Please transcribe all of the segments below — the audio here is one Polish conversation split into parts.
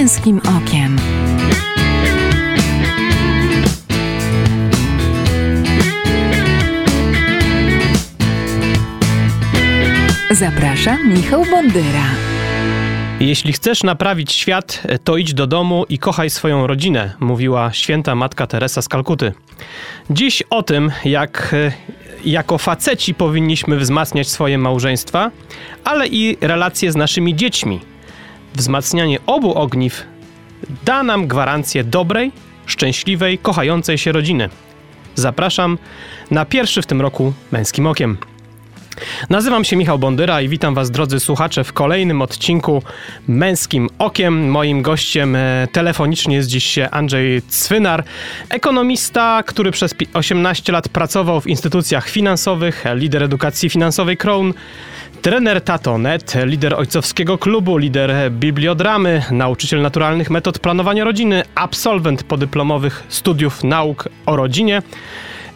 męskim okiem. Zapraszam Michał Bondyra. Jeśli chcesz naprawić świat, to idź do domu i kochaj swoją rodzinę, mówiła święta matka Teresa z Kalkuty. Dziś o tym, jak e, jako faceci powinniśmy wzmacniać swoje małżeństwa, ale i relacje z naszymi dziećmi. Wzmacnianie obu ogniw da nam gwarancję dobrej, szczęśliwej, kochającej się rodziny. Zapraszam na pierwszy w tym roku Męskim Okiem. Nazywam się Michał Bondyra i witam Was, drodzy słuchacze, w kolejnym odcinku Męskim Okiem. Moim gościem e, telefonicznie jest dziś Andrzej Cwynar, ekonomista, który przez 18 lat pracował w instytucjach finansowych, lider edukacji finansowej Crown, trener Tatonet, lider ojcowskiego klubu, lider bibliodramy, nauczyciel naturalnych metod planowania rodziny, absolwent podyplomowych studiów nauk o rodzinie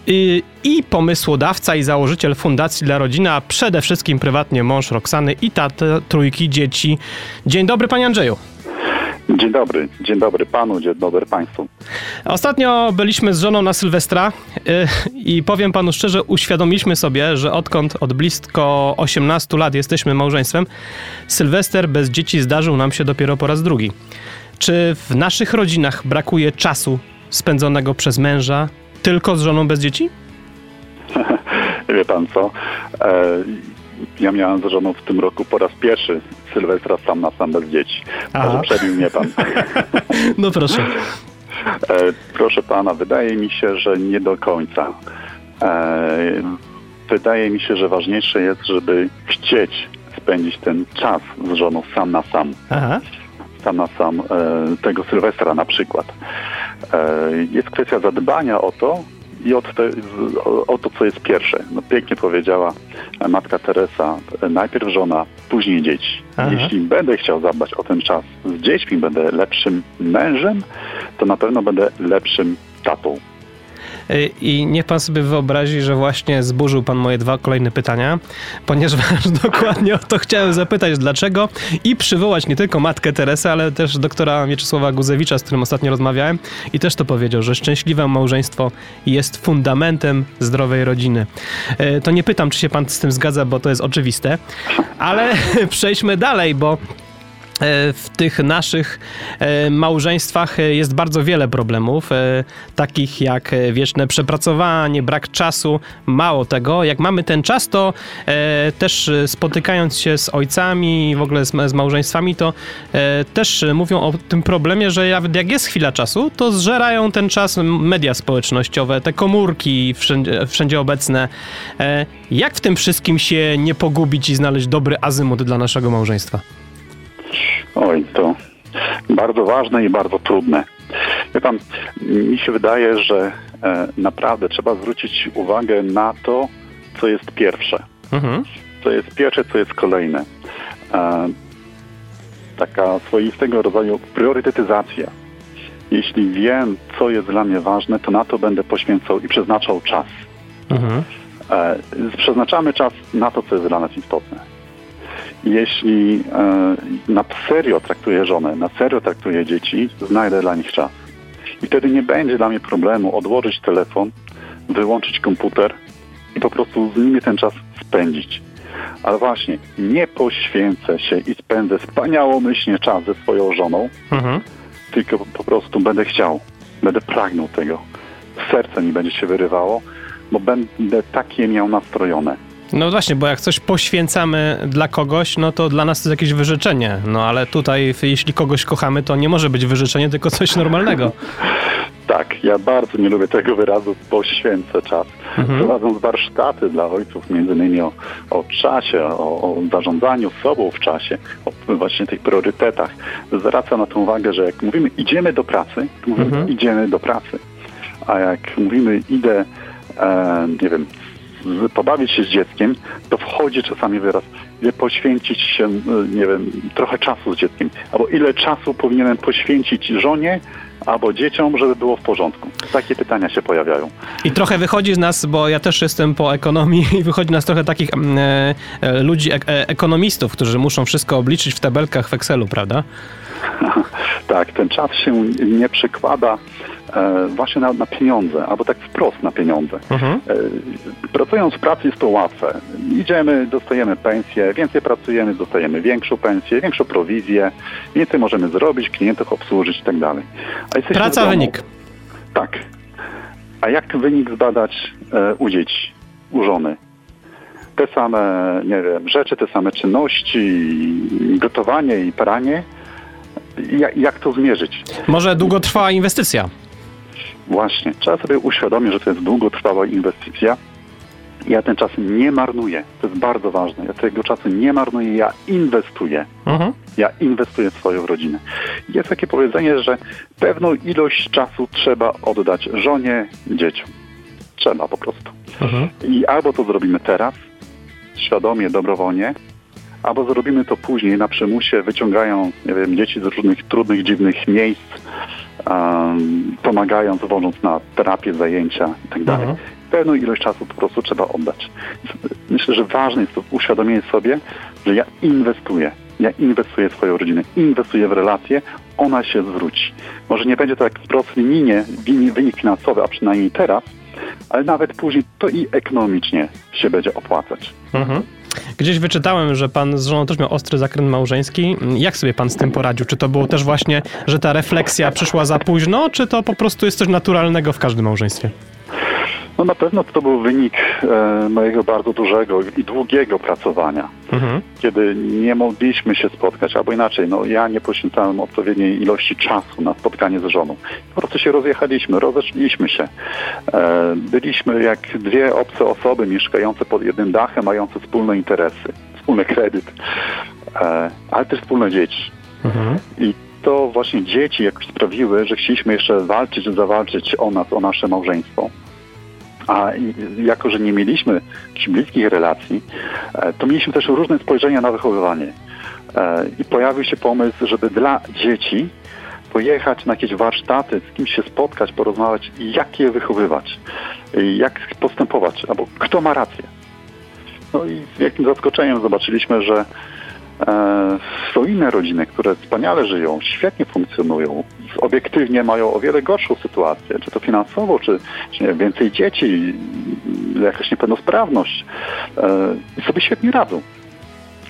i, i pomysłodawca i założyciel Fundacji dla Rodziny, a przede wszystkim prywatnie mąż Roxany i tata trójki dzieci. Dzień dobry, panie Andrzeju. Dzień dobry, dzień dobry panu, dzień dobry państwu. Ostatnio byliśmy z żoną na Sylwestra yy, i powiem panu szczerze, uświadomiliśmy sobie, że odkąd od blisko 18 lat jesteśmy małżeństwem, Sylwester bez dzieci zdarzył nam się dopiero po raz drugi. Czy w naszych rodzinach brakuje czasu spędzonego przez męża tylko z żoną bez dzieci? Wie pan co? E, ja miałem z żoną w tym roku po raz pierwszy Sylwestra sam na sam bez dzieci. Może przebił mnie pan. no proszę. E, proszę pana, wydaje mi się, że nie do końca. E, wydaje mi się, że ważniejsze jest, żeby chcieć spędzić ten czas z żoną sam na sam. Aha. Sam na sam e, tego Sylwestra na przykład. E, jest kwestia zadbania o to i od te, o to, co jest pierwsze. No, pięknie powiedziała matka Teresa, najpierw żona, później dzieci. Aha. Jeśli będę chciał zadbać o ten czas z dziećmi, będę lepszym mężem, to na pewno będę lepszym tatą. Y, I niech pan sobie wyobrazi, że właśnie zburzył pan moje dwa kolejne pytania, ponieważ dokładnie o to chciałem zapytać, dlaczego i przywołać nie tylko matkę Teresę, ale też doktora Mieczysława Guzewicza, z którym ostatnio rozmawiałem i też to powiedział, że szczęśliwe małżeństwo jest fundamentem zdrowej rodziny. Y, to nie pytam, czy się pan z tym zgadza, bo to jest oczywiste, ale przejdźmy dalej, bo w tych naszych e, małżeństwach e, jest bardzo wiele problemów, takich jak wieczne przepracowanie, brak czasu. Mało tego, jak mamy ten czas, to też spotykając się z ojcami i w ogóle z małżeństwami, to też mówią o tym problemie, że nawet jak jest chwila czasu, to zżerają ten czas media społecznościowe, te komórki wszędzie, wszędzie obecne. Jak w tym wszystkim się nie pogubić i znaleźć dobry azymut dla naszego małżeństwa? Oj, to bardzo ważne i bardzo trudne. Wie pan, mi się wydaje, że e, naprawdę trzeba zwrócić uwagę na to, co jest pierwsze. Mhm. Co jest pierwsze, co jest kolejne. E, taka swoistego rodzaju priorytetyzacja. Jeśli wiem, co jest dla mnie ważne, to na to będę poświęcał i przeznaczał czas. Mhm. E, przeznaczamy czas na to, co jest dla nas istotne jeśli e, na serio traktuję żonę, na serio traktuję dzieci, znajdę dla nich czas. I wtedy nie będzie dla mnie problemu odłożyć telefon, wyłączyć komputer i po prostu z nimi ten czas spędzić. Ale właśnie, nie poświęcę się i spędzę wspaniałomyślnie czas ze swoją żoną, mhm. tylko po prostu będę chciał, będę pragnął tego. Serce mi będzie się wyrywało, bo będę takie miał nastrojone. No właśnie, bo jak coś poświęcamy dla kogoś, no to dla nas to jest jakieś wyrzeczenie. No ale tutaj, jeśli kogoś kochamy, to nie może być wyrzeczenie, tylko coś normalnego. Tak, ja bardzo nie lubię tego wyrazu poświęcę czas. Mhm. Prowadząc warsztaty dla ojców, między innymi o, o czasie, o, o zarządzaniu sobą w czasie, o właśnie tych priorytetach, zwracam na to uwagę, że jak mówimy idziemy do pracy, to mówimy mhm. idziemy do pracy. A jak mówimy idę, e, nie wiem, pobawić się z dzieckiem, to wchodzi czasami wyraz, ile poświęcić się, y, nie wiem, trochę czasu z dzieckiem, albo ile czasu powinienem poświęcić żonie, albo dzieciom, żeby było w porządku. Takie pytania się pojawiają. I trochę wychodzi z nas, bo ja też jestem po ekonomii, i wychodzi nas trochę takich mm, e, e, ludzi, e, ekonomistów, którzy muszą wszystko obliczyć w tabelkach w Excelu, prawda? tak, ten czas się nie przekłada e, właśnie na, na, pieniądze, albo tak wprost na pieniądze. Mhm. E, pracując w pracy jest to łatwe. Idziemy, dostajemy pensję, więcej pracujemy, dostajemy większą pensję, większą prowizję, więcej możemy zrobić, klientów obsłużyć i tak dalej. Praca, domu, wynik. Tak. A jak wynik zbadać e, u dzieci, u żony? Te same, nie wiem, rzeczy, te same czynności, gotowanie i pranie, jak, jak to zmierzyć? Może długotrwała inwestycja? Właśnie. Trzeba sobie uświadomić, że to jest długotrwała inwestycja. Ja ten czas nie marnuję. To jest bardzo ważne. Ja tego czasu nie marnuję, ja inwestuję. Mhm. Ja inwestuję w swoją rodzinę. Jest takie powiedzenie, że pewną ilość czasu trzeba oddać żonie, dzieciom. Trzeba po prostu. Mhm. I albo to zrobimy teraz, świadomie, dobrowolnie, albo zrobimy to później na przymusie, wyciągają nie wiem, dzieci z różnych trudnych, dziwnych miejsc, um, pomagając, wożąc na terapię, zajęcia itd. Tak mhm. Pewną ilość czasu po prostu trzeba oddać. Myślę, że ważne jest to uświadomienie sobie, że ja inwestuję. Ja inwestuję w swoją rodzinę, inwestuję w relacje, ona się zwróci. Może nie będzie to jak wprost linijnie wynik finansowy, a przynajmniej teraz, ale nawet później to i ekonomicznie się będzie opłacać. Mhm. Gdzieś wyczytałem, że pan z żoną też miał ostry zakręt małżeński. Jak sobie pan z tym poradził? Czy to było też właśnie, że ta refleksja przyszła za późno, czy to po prostu jest coś naturalnego w każdym małżeństwie? No na pewno to był wynik e, mojego bardzo dużego i długiego pracowania, mhm. kiedy nie mogliśmy się spotkać, albo inaczej, no ja nie poświęcałem odpowiedniej ilości czasu na spotkanie z żoną. Po prostu się rozjechaliśmy, rozeszliśmy się. E, byliśmy jak dwie obce osoby mieszkające pod jednym dachem, mające wspólne interesy, wspólny kredyt, e, ale też wspólne dzieci. Mhm. I to właśnie dzieci jakoś sprawiły, że chcieliśmy jeszcze walczyć, zawalczyć o nas, o nasze małżeństwo. A jako, że nie mieliśmy bliskich relacji, e, to mieliśmy też różne spojrzenia na wychowywanie. E, I pojawił się pomysł, żeby dla dzieci pojechać na jakieś warsztaty, z kimś się spotkać, porozmawiać, jak je wychowywać, jak postępować, albo kto ma rację. No i z jakim zaskoczeniem zobaczyliśmy, że E, są inne rodziny, które wspaniale żyją, świetnie funkcjonują, obiektywnie mają o wiele gorszą sytuację, czy to finansowo, czy, czy więcej dzieci, jakaś niepełnosprawność e, i sobie świetnie radzą.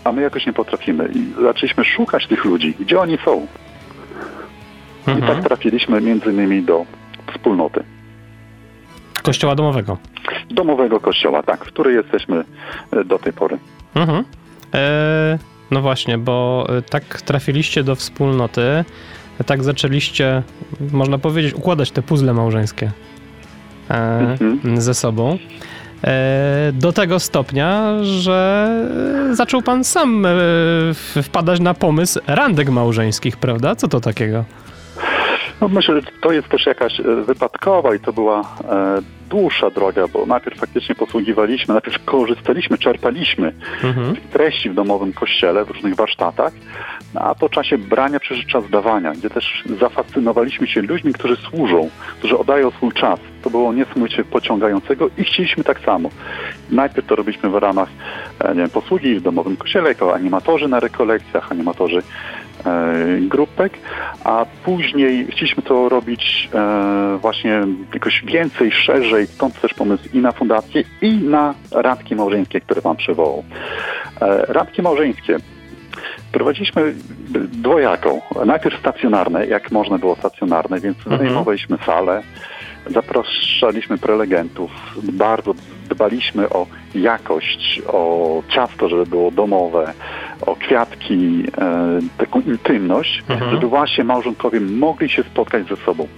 A my jakoś nie potrafimy. I zaczęliśmy szukać tych ludzi, gdzie oni są. Mhm. I tak mhm. trafiliśmy między innymi do wspólnoty. Kościoła domowego. Domowego kościoła, tak, w której jesteśmy e, do tej pory. Mhm. E no właśnie, bo y, tak trafiliście do wspólnoty, tak zaczęliście, można powiedzieć, układać te puzzle małżeńskie e, mhm. ze sobą. E, do tego stopnia, że zaczął pan sam e, wpadać na pomysł randek małżeńskich, prawda? Co to takiego? No myślę, że to jest też jakaś wypadkowa i to była dłuższa droga, bo najpierw faktycznie posługiwaliśmy, najpierw korzystaliśmy, czerpaliśmy mhm. treści w domowym kościele, w różnych warsztatach, no, a po czasie brania przyszedł czas dawania, gdzie też zafascynowaliśmy się ludźmi, którzy służą, którzy oddają swój czas. To było niesamowicie pociągającego i chcieliśmy tak samo. Najpierw to robiliśmy w ramach e, nie wiem, posługi w domowym kościele, jako animatorzy na rekolekcjach, animatorzy E, grupek, a później chcieliśmy to robić e, właśnie jakoś więcej, szerzej, stąd też pomysł i na fundację, i na radki małżeńskie, które Wam przywołał. E, radki małżeńskie prowadziliśmy dwojaką. Najpierw stacjonarne, jak można było stacjonarne, więc mhm. wynajmowaliśmy salę, zapraszaliśmy prelegentów, bardzo dbaliśmy o jakość, o ciasto, żeby było domowe, o kwiatki, e, taką intymność, mhm. żeby właśnie małżonkowie mogli się spotkać ze sobą,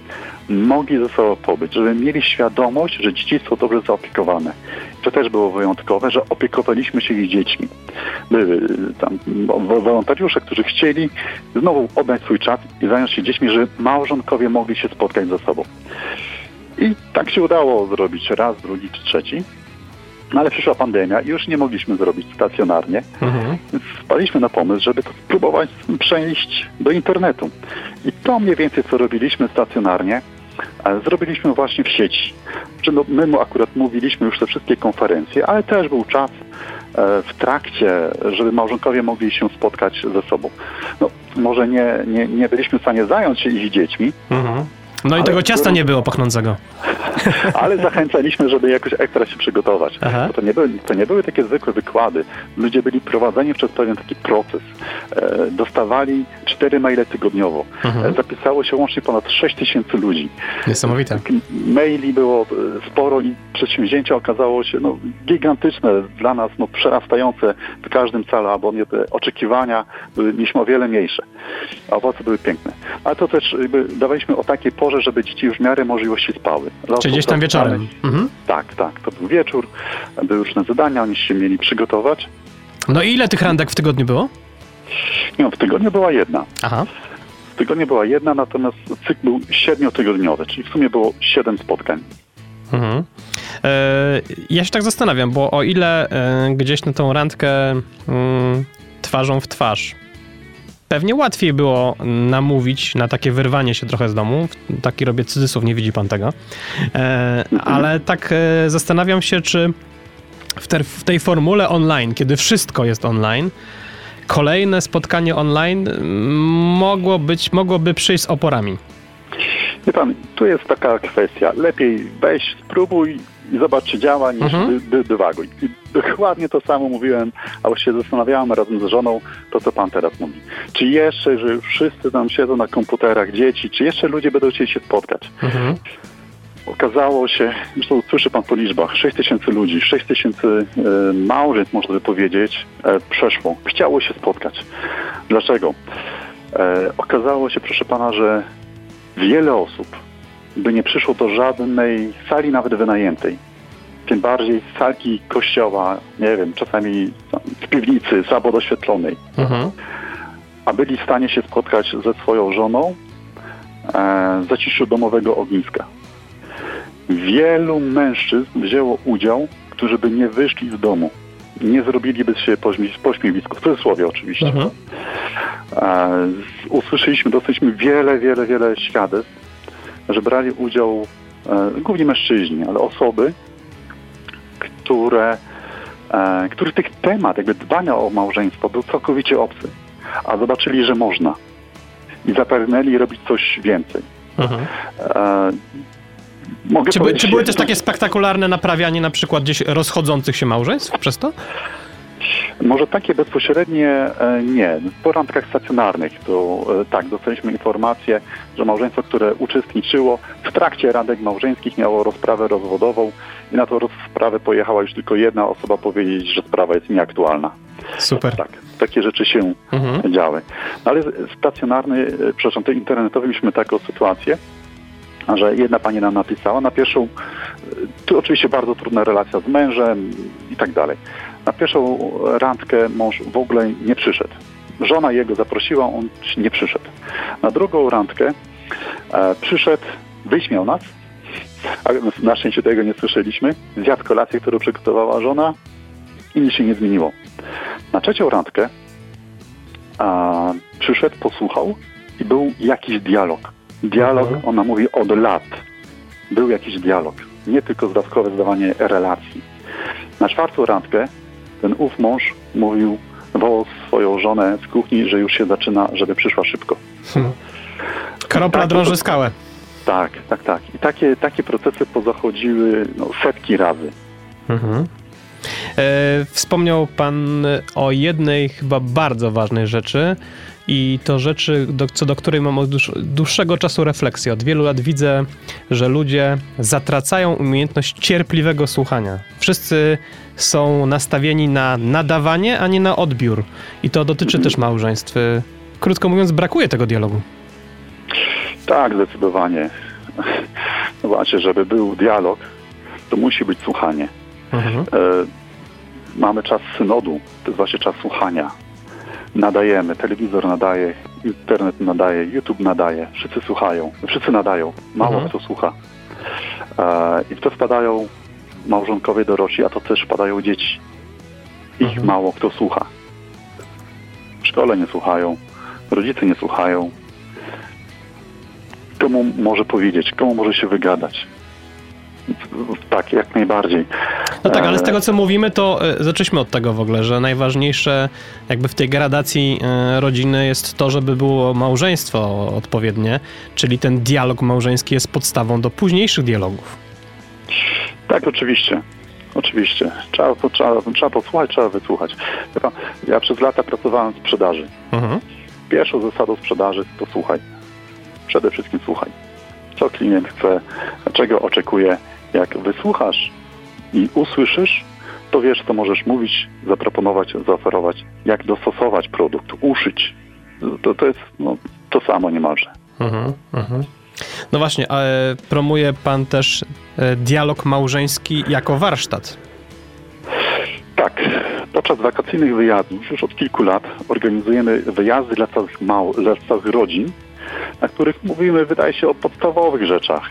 mogli ze sobą pobyć, żeby mieli świadomość, że dzieci są dobrze zaopiekowane. To też było wyjątkowe, że opiekowaliśmy się ich dziećmi. Były tam wolontariusze, którzy chcieli znowu oddać swój czas i zająć się dziećmi, żeby małżonkowie mogli się spotkać ze sobą. I tak się udało zrobić raz, drugi czy trzeci. No ale przyszła pandemia i już nie mogliśmy zrobić stacjonarnie, Mhm. więc wpadliśmy na pomysł, żeby to spróbować przenieść do internetu. I to mniej więcej, co robiliśmy stacjonarnie, e, zrobiliśmy właśnie w sieci. No, my mu akurat mówiliśmy już te wszystkie konferencje, ale też był czas e, w trakcie, żeby małżonkowie mogli się spotkać ze sobą. No, może nie, nie, nie byliśmy w stanie zająć się ich dziećmi, Mhm. No i tego ciasta nie było pachnącego. ale zachęcaliśmy, żeby jakoś ekstra się przygotować. To, nie były, to nie były takie zwykłe wykłady. Ludzie byli prowadzeni przez pewien taki proces. E, dostawali cztery maile tygodniowo. Mhm. E, zapisało się łącznie ponad 6 tysięcy ludzi. Niesamowite. Tak, Maili było e, sporo i przedsięwzięcie okazało się no, gigantyczne dla nas, no, przerastające w każdym celu, albo nie, te oczekiwania były, mieliśmy o wiele mniejsze, a owoce były piękne. Ale to też jakby, dawaliśmy o takiej porze, żeby dzieci już w miarę możliwości spały. Czyli gdzieś tam wieczorem. Mhm. Tak, tak. To był wieczór, były różne zadania, oni się mieli przygotować. No i ile tych randek w tygodniu było? No, w tygodniu była jedna. Aha. W tygodniu była jedna, natomiast cykl był siedmiotygodniowy, czyli w sumie było siedem spotkań. Mhm. E, ja się tak zastanawiam, bo o ile e, gdzieś na tą randkę mm, twarzą w twarz pewnie łatwiej było namówić na takie wyrwanie się trochę z domu. Taki robię cudzysłów, nie widzi pan tego. E, ale tak e, zastanawiam się, czy w, w tej formule online, kiedy wszystko jest online, kolejne spotkanie online mogło być, mogłoby przyjść z oporami. Wie pan, tu jest taka kwestia. Lepiej weź, spróbuj i zobacz, czy działa, niż Mhm. dy, dy, dywaguj. I dokładnie to samo mówiłem, albo się zastanawiałem razem z żoną, to co pan teraz mówi. Czy jeszcze, że wszyscy tam siedzą na komputerach, dzieci, czy jeszcze ludzie będą chcieli się spotkać? Mhm. Okazało się, zresztą słyszy pan po liczbach, 6 tysięcy ludzi, 6 tysięcy e, małżeństw, można by powiedzieć, e, przeszło. Chciało się spotkać. Dlaczego? E, okazało się, proszę pana, że wiele osób by nie przyszło do żadnej sali nawet wynajętej. Tym bardziej salki kościoła, nie wiem, czasami w piwnicy, słabo doświetlonej Mhm. a byli w stanie się spotkać ze swoją żoną e, w zaciszu domowego ogniska. Wielu mężczyzn wzięło udział, którzy by nie wyszli z domu. Nie zrobiliby się pośmie- pośmiewisku, w cudzysłowie oczywiście. Mhm. E, z- usłyszeliśmy, dostaliśmy wiele, wiele, wiele świadectw, że brali udział e, głównie mężczyźni, ale osoby, które, e, których tych temat, jakby dbania o małżeństwo był całkowicie obcy, a zobaczyli, że można i zapragnęli robić coś więcej. Mhm. Mogę Czy, powiedzieć, czy były też takie spektakularne naprawianie na przykład gdzieś rozchodzących się małżeństw przez to? Może takie bezpośrednie e, nie. W randkach stacjonarnych to e, tak, dostaliśmy informację, że małżeństwo, które uczestniczyło w trakcie randek małżeńskich miało rozprawę rozwodową i na tą rozprawę pojechała już tylko jedna osoba powiedzieć, że sprawa jest nieaktualna. Super. Tak, takie rzeczy się Mhm. działy. No ale stacjonarny, e, przepraszam, ten internetowy mieliśmy taką sytuację, że jedna pani nam napisała, na pierwszą, e, tu oczywiście bardzo trudna relacja z mężem i tak dalej. Na pierwszą randkę mąż w ogóle nie przyszedł. Żona jego zaprosiła, on nie przyszedł. Na drugą randkę e, przyszedł, wyśmiał nas, a na szczęście tego nie słyszeliśmy. Zjadł kolację, którą przygotowała żona i nic się nie zmieniło. Na trzecią randkę a, przyszedł, posłuchał i był jakiś dialog. Dialog, Mhm. ona mówi, od lat. Był jakiś dialog. Nie tylko zdawkowe zdawanie relacji. Na czwartą randkę ten ów mąż mówił, wołał swoją żonę z kuchni, że już się zaczyna, żeby przyszła szybko. Kropla Tak, drąży skałę. Tak, tak, tak. I takie, takie procesy pozachodziły no, setki razy. Mhm. E, wspomniał pan o jednej chyba bardzo ważnej rzeczy i to rzeczy, do, co do której mam od dłuż, dłuższego czasu refleksję. Od wielu lat widzę, że ludzie zatracają umiejętność cierpliwego słuchania. Wszyscy są nastawieni na nadawanie, a nie na odbiór. I to dotyczy też małżeństw. Krótko mówiąc, brakuje tego dialogu. Tak, zdecydowanie. No właśnie, żeby był dialog, to musi być słuchanie. Mhm. E, mamy czas synodu, to jest właśnie czas słuchania. Nadajemy, telewizor nadaje, internet nadaje, YouTube nadaje, wszyscy słuchają, wszyscy nadają, mało Mhm. kto słucha. E, I w to wpadają małżonkowie dorośli, a to też padają dzieci. Ich Mhm. mało kto słucha. W szkole nie słuchają, rodzice nie słuchają. Komu może powiedzieć, komu może się wygadać? Tak, jak najbardziej. No tak, ale z E, tego co mówimy, to e, zaczęliśmy od tego w ogóle, że najważniejsze jakby w tej gradacji e, rodziny jest to, żeby było małżeństwo odpowiednie, czyli ten dialog małżeński jest podstawą do późniejszych dialogów. Tak, oczywiście. Oczywiście. Trzeba, trzeba, trzeba posłuchać, trzeba wysłuchać. Pan, ja przez lata pracowałem w sprzedaży. Mhm. Pierwszą zasadą sprzedaży to słuchaj. Przede wszystkim słuchaj. Co klient chce, czego oczekuje. Jak wysłuchasz i usłyszysz, to wiesz, co możesz mówić, zaproponować, zaoferować, jak dostosować produkt, uszyć. To, to jest no, to samo niemalże. Mhm, mhm. No właśnie, ale promuje pan też e, dialog małżeński jako warsztat. Tak, podczas wakacyjnych wyjazdów już od kilku lat organizujemy wyjazdy dla całych, mał, dla całych rodzin, na których mówimy, wydaje się, o podstawowych rzeczach,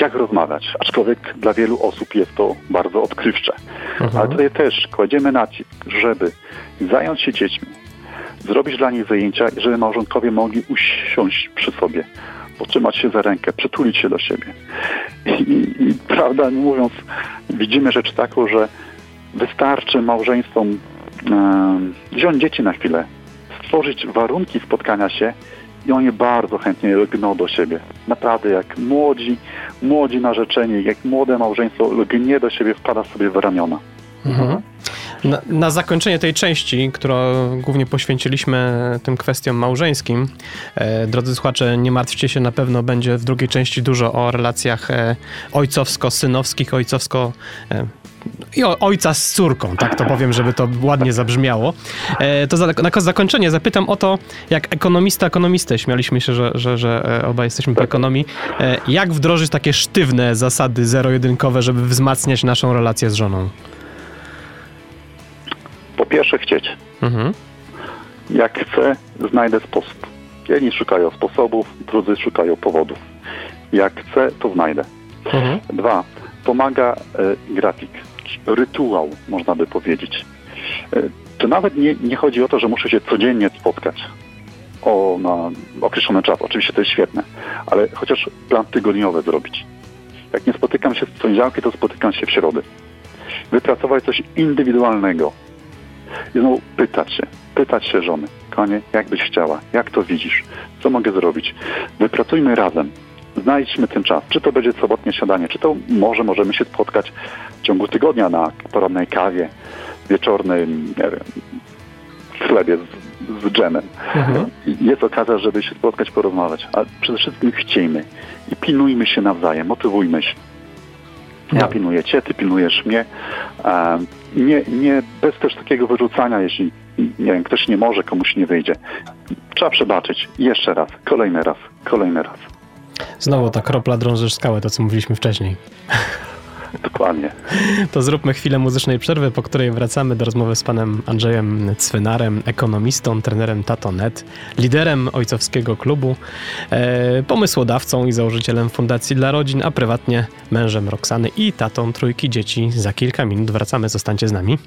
jak rozmawiać. Aczkolwiek dla wielu osób jest to bardzo odkrywcze. Mhm. Ale tutaj też kładziemy nacisk, żeby zająć się dziećmi, zrobić dla nich zajęcia, żeby małżonkowie mogli usiąść przy sobie, potrzymać się za rękę, przytulić się do siebie. I, i, i prawda mówiąc, widzimy rzecz taką, że wystarczy małżeństwom em, wziąć dzieci na chwilę, stworzyć warunki spotkania się i oni bardzo chętnie lgną do siebie. Naprawdę jak młodzi, młodzi narzeczeni, jak młode małżeństwo lgnie do siebie, wpada sobie w ramiona. Mhm. Na, na zakończenie tej części, którą głównie poświęciliśmy tym kwestiom małżeńskim, e, drodzy słuchacze, nie martwcie się, na pewno będzie w drugiej części dużo o relacjach e, ojcowsko-synowskich, ojcowsko... E, i ojca z córką, tak to powiem, żeby to ładnie zabrzmiało. E, to za, na zakończenie zapytam o to, jak ekonomista ekonomistę, śmialiśmy się, że, że, że e, obaj jesteśmy po ekonomii, e, jak wdrożyć takie sztywne zasady zero-jedynkowe, żeby wzmacniać naszą relację z żoną? Po pierwsze chcieć. Mhm. Jak chcę, znajdę sposób. Jedni szukają sposobów, drudzy szukają powodów. Jak chcę, to znajdę. Mhm. Dwa, pomaga grafik, rytuał, można by powiedzieć. E, to nawet nie, nie chodzi o to, że muszę się codziennie spotkać o, na określony czas. Oczywiście to jest świetne, ale chociaż plan tygodniowy zrobić. Jak nie spotykam się w poniedziałki, to spotykam się w środę. Wypracować coś indywidualnego. I znowu pytać się, pytać się żony, konie, jak byś chciała, jak to widzisz, co mogę zrobić. Wypracujmy razem, znajdźmy ten czas. Czy to będzie sobotnie śniadanie, czy to może możemy się spotkać w ciągu tygodnia na porannej kawie, wieczornym, nie wiem, chlebie z, z dżemem. Mhm. Jest okazja, żeby się spotkać, porozmawiać. A przede wszystkim chciejmy i pilnujmy się nawzajem, motywujmy się. Ja No. pilnuję cię, ty pilnujesz mnie. Nie, nie bez też takiego wyrzucania, jeśli nie wiem, ktoś nie może, komuś nie wyjdzie. Trzeba przebaczyć. Jeszcze raz, kolejny raz, kolejny raz. Znowu ta kropla drążysz skałę, to co mówiliśmy wcześniej. Dokładnie. To zróbmy chwilę muzycznej przerwy, po której wracamy do rozmowy z panem Andrzejem Cwynarem, ekonomistą, trenerem Tato.net, liderem ojcowskiego klubu, e, pomysłodawcą i założycielem Fundacji dla Rodzin, a prywatnie mężem Roxany i tatą trójki dzieci. Za kilka minut wracamy, zostańcie z nami.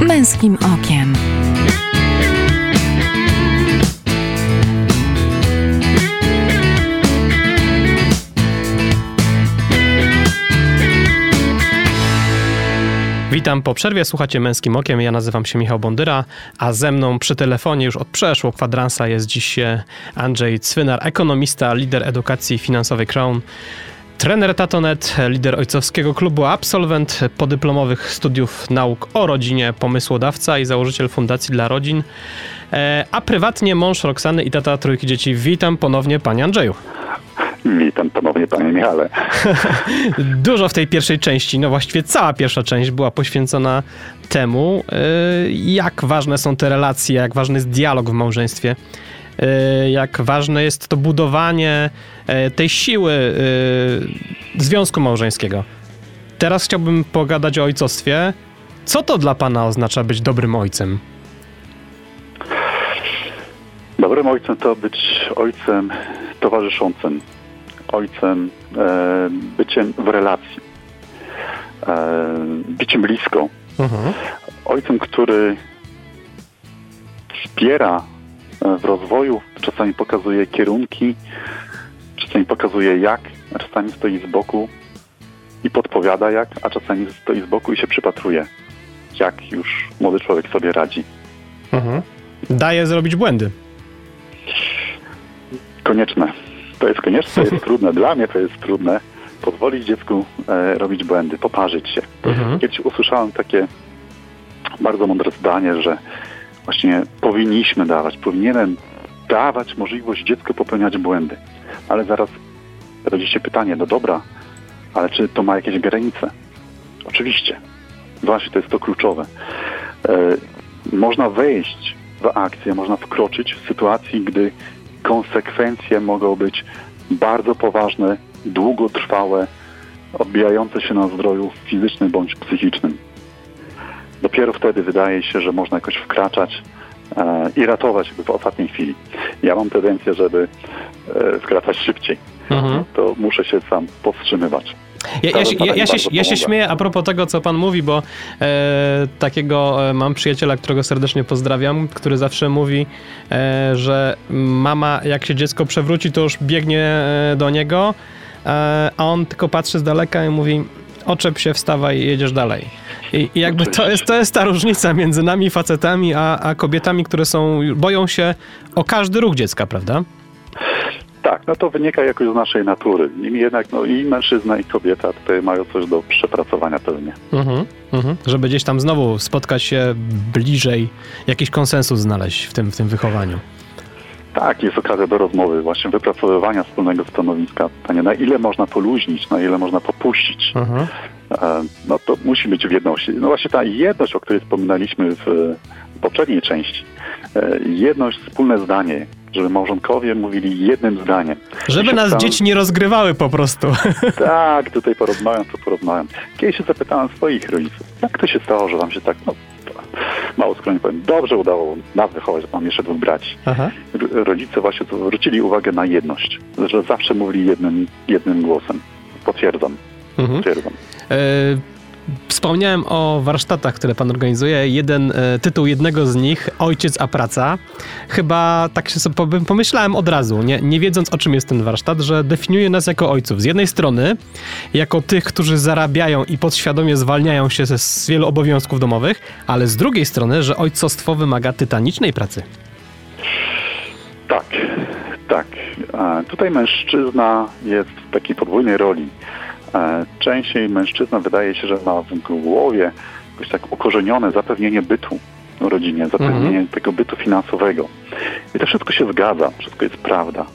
Męskim okiem. Witam po przerwie, słuchacie Męskim Okiem, ja nazywam się Michał Bondyra, a ze mną przy telefonie już od przeszło kwadransa jest dziś Andrzej Cwynar, ekonomista, lider edukacji finansowej Crown, trener Tatonet, lider ojcowskiego klubu, absolwent podyplomowych studiów nauk o rodzinie, pomysłodawca i założyciel Fundacji dla Rodzin, e, a prywatnie mąż Roxany i tata trójki dzieci. Witam ponownie panie Andrzeju. Witam ponownie, panie Michale. Dużo w tej pierwszej części, no właściwie cała pierwsza część była poświęcona temu, y, jak ważne są te relacje, jak ważny jest dialog w małżeństwie, y, jak ważne jest to budowanie y, tej siły związku małżeńskiego. Teraz chciałbym pogadać o ojcostwie. Co to dla pana oznacza być dobrym ojcem? Dobrym ojcem to być ojcem towarzyszącym, ojcem e, byciem w relacji, e, byciem blisko, Mhm. ojcem, który wspiera e, w rozwoju, czasami pokazuje kierunki, czasami pokazuje jak, a czasami stoi z boku i podpowiada jak, a czasami stoi z boku i się przypatruje, jak już młody człowiek sobie radzi. Mhm. Daje zrobić błędy. Konieczne. To jest konieczne, to jest trudne. Dla mnie to jest trudne. Pozwolić dziecku e, robić błędy, poparzyć się. Mhm. Kiedyś usłyszałem takie bardzo mądre zdanie, że właśnie powinniśmy dawać, powinienem dawać możliwość dziecku popełniać błędy. Ale zaraz rodzi się pytanie, no dobra, ale czy to ma jakieś granice? Oczywiście. Właśnie to jest to kluczowe. E, można wejść w akcję, można wkroczyć w sytuacji, gdy konsekwencje mogą być bardzo poważne, długotrwałe, odbijające się na zdrowiu fizycznym bądź psychicznym. Dopiero wtedy wydaje się, że można jakoś wkraczać e, i ratować w ostatniej chwili. Ja mam tendencję, żeby e, skracać szybciej. Mhm. To muszę się sam powstrzymywać. Ja, ja, się- ja, ja, się, ja się śmieję a propos tego, co pan mówi, bo e, takiego e, mam przyjaciela, którego serdecznie pozdrawiam, który zawsze mówi, e, że mama, jak się dziecko przewróci, to już biegnie e, do niego, e, a on tylko patrzy z daleka i mówi, oczep się, wstawaj jedziesz dalej. I, i jakby to jest, to jest ta różnica między nami, facetami, a, a kobietami, które są, boją się o każdy ruch dziecka, prawda? Tak, no to wynika jakoś z naszej natury. Niemniej jednak no, i mężczyzna, i kobieta tutaj mają coś do przepracowania pewnie. Mhm, mhm. Żeby gdzieś tam znowu spotkać się bliżej, jakiś konsensus znaleźć w tym, w tym wychowaniu. Tak, jest okazja do rozmowy, właśnie wypracowywania wspólnego stanowiska. Pytanie, na ile można poluźnić, na ile można popuścić. Mhm. E, No to musi być w jedności. No właśnie ta jedność, o której wspominaliśmy w poprzedniej części. E, Jedność, wspólne zdanie, żeby małżonkowie mówili jednym zdaniem. Żeby nas dzieci nie rozgrywały po prostu. Tak, tutaj porozmawiam, to porozmawiam. Kiedyś się zapytałem swoich rodziców, jak to się stało, że wam się tak, no, mało skromnie powiem, dobrze udało nas wychować, mam jeszcze dwóch braci. Aha. Rodzice właśnie zwrócili uwagę na jedność, że zawsze mówili jednym, jednym głosem. Potwierdzam, Mhm. potwierdzam. E, Wspomniałem o warsztatach, które pan organizuje. Jeden e, tytuł jednego z nich, Ojciec a praca. Chyba tak się sobie pom- pomyślałem od razu, nie, nie wiedząc o czym jest ten warsztat, że definiuje nas jako ojców. Z jednej strony, jako tych, którzy zarabiają i podświadomie zwalniają się z wielu obowiązków domowych, ale z drugiej strony, że ojcostwo wymaga tytanicznej pracy. Tak, tak. Tutaj mężczyzna jest w takiej podwójnej roli. E, Częściej mężczyzna wydaje się, że ma w głowie jakoś tak ukorzenione zapewnienie bytu rodzinie, zapewnienie Mhm. tego bytu finansowego. I to wszystko się zgadza, wszystko jest prawda.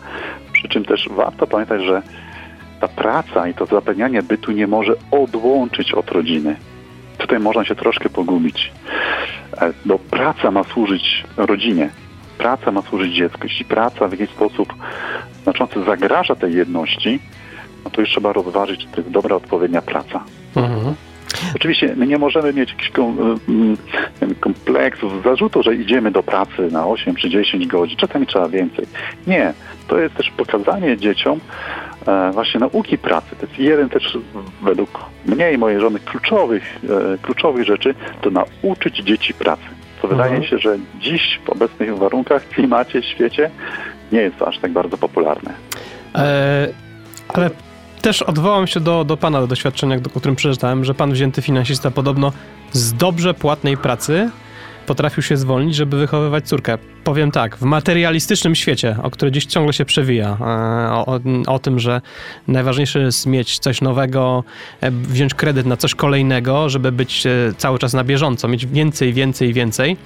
Przy czym też warto pamiętać, że ta praca i to zapewnianie bytu nie może odłączyć od rodziny. Tutaj można się troszkę pogubić. E, No, praca ma służyć rodzinie, praca ma służyć dziecku. Jeśli praca w jakiś sposób znaczący zagraża tej jedności, no to już trzeba rozważyć, czy to jest dobra, odpowiednia praca. Mhm. Oczywiście my nie możemy mieć jakichś kom, mm, wiem, kompleksów, zarzutu, że idziemy do pracy na 8 czy 10 godzin, czasami trzeba więcej. Nie, to jest też pokazanie dzieciom e, właśnie nauki pracy. To jest jeden też według mnie i mojej żony kluczowych, e, kluczowych rzeczy, to nauczyć dzieci pracy. Co Mhm. wydaje się, że dziś w obecnych warunkach, klimacie, świecie nie jest to aż tak bardzo popularne. E, ale też odwołam się do, do pana doświadczenia, o którym przeczytałem, że pan wzięty finansista podobno z dobrze płatnej pracy potrafił się zwolnić, żeby wychowywać córkę. Powiem tak, w materialistycznym świecie, o który dziś ciągle się przewija, e, o, o, o tym, że najważniejsze jest mieć coś nowego, e, wziąć kredyt na coś kolejnego, żeby być e, cały czas na bieżąco, mieć więcej, więcej, więcej.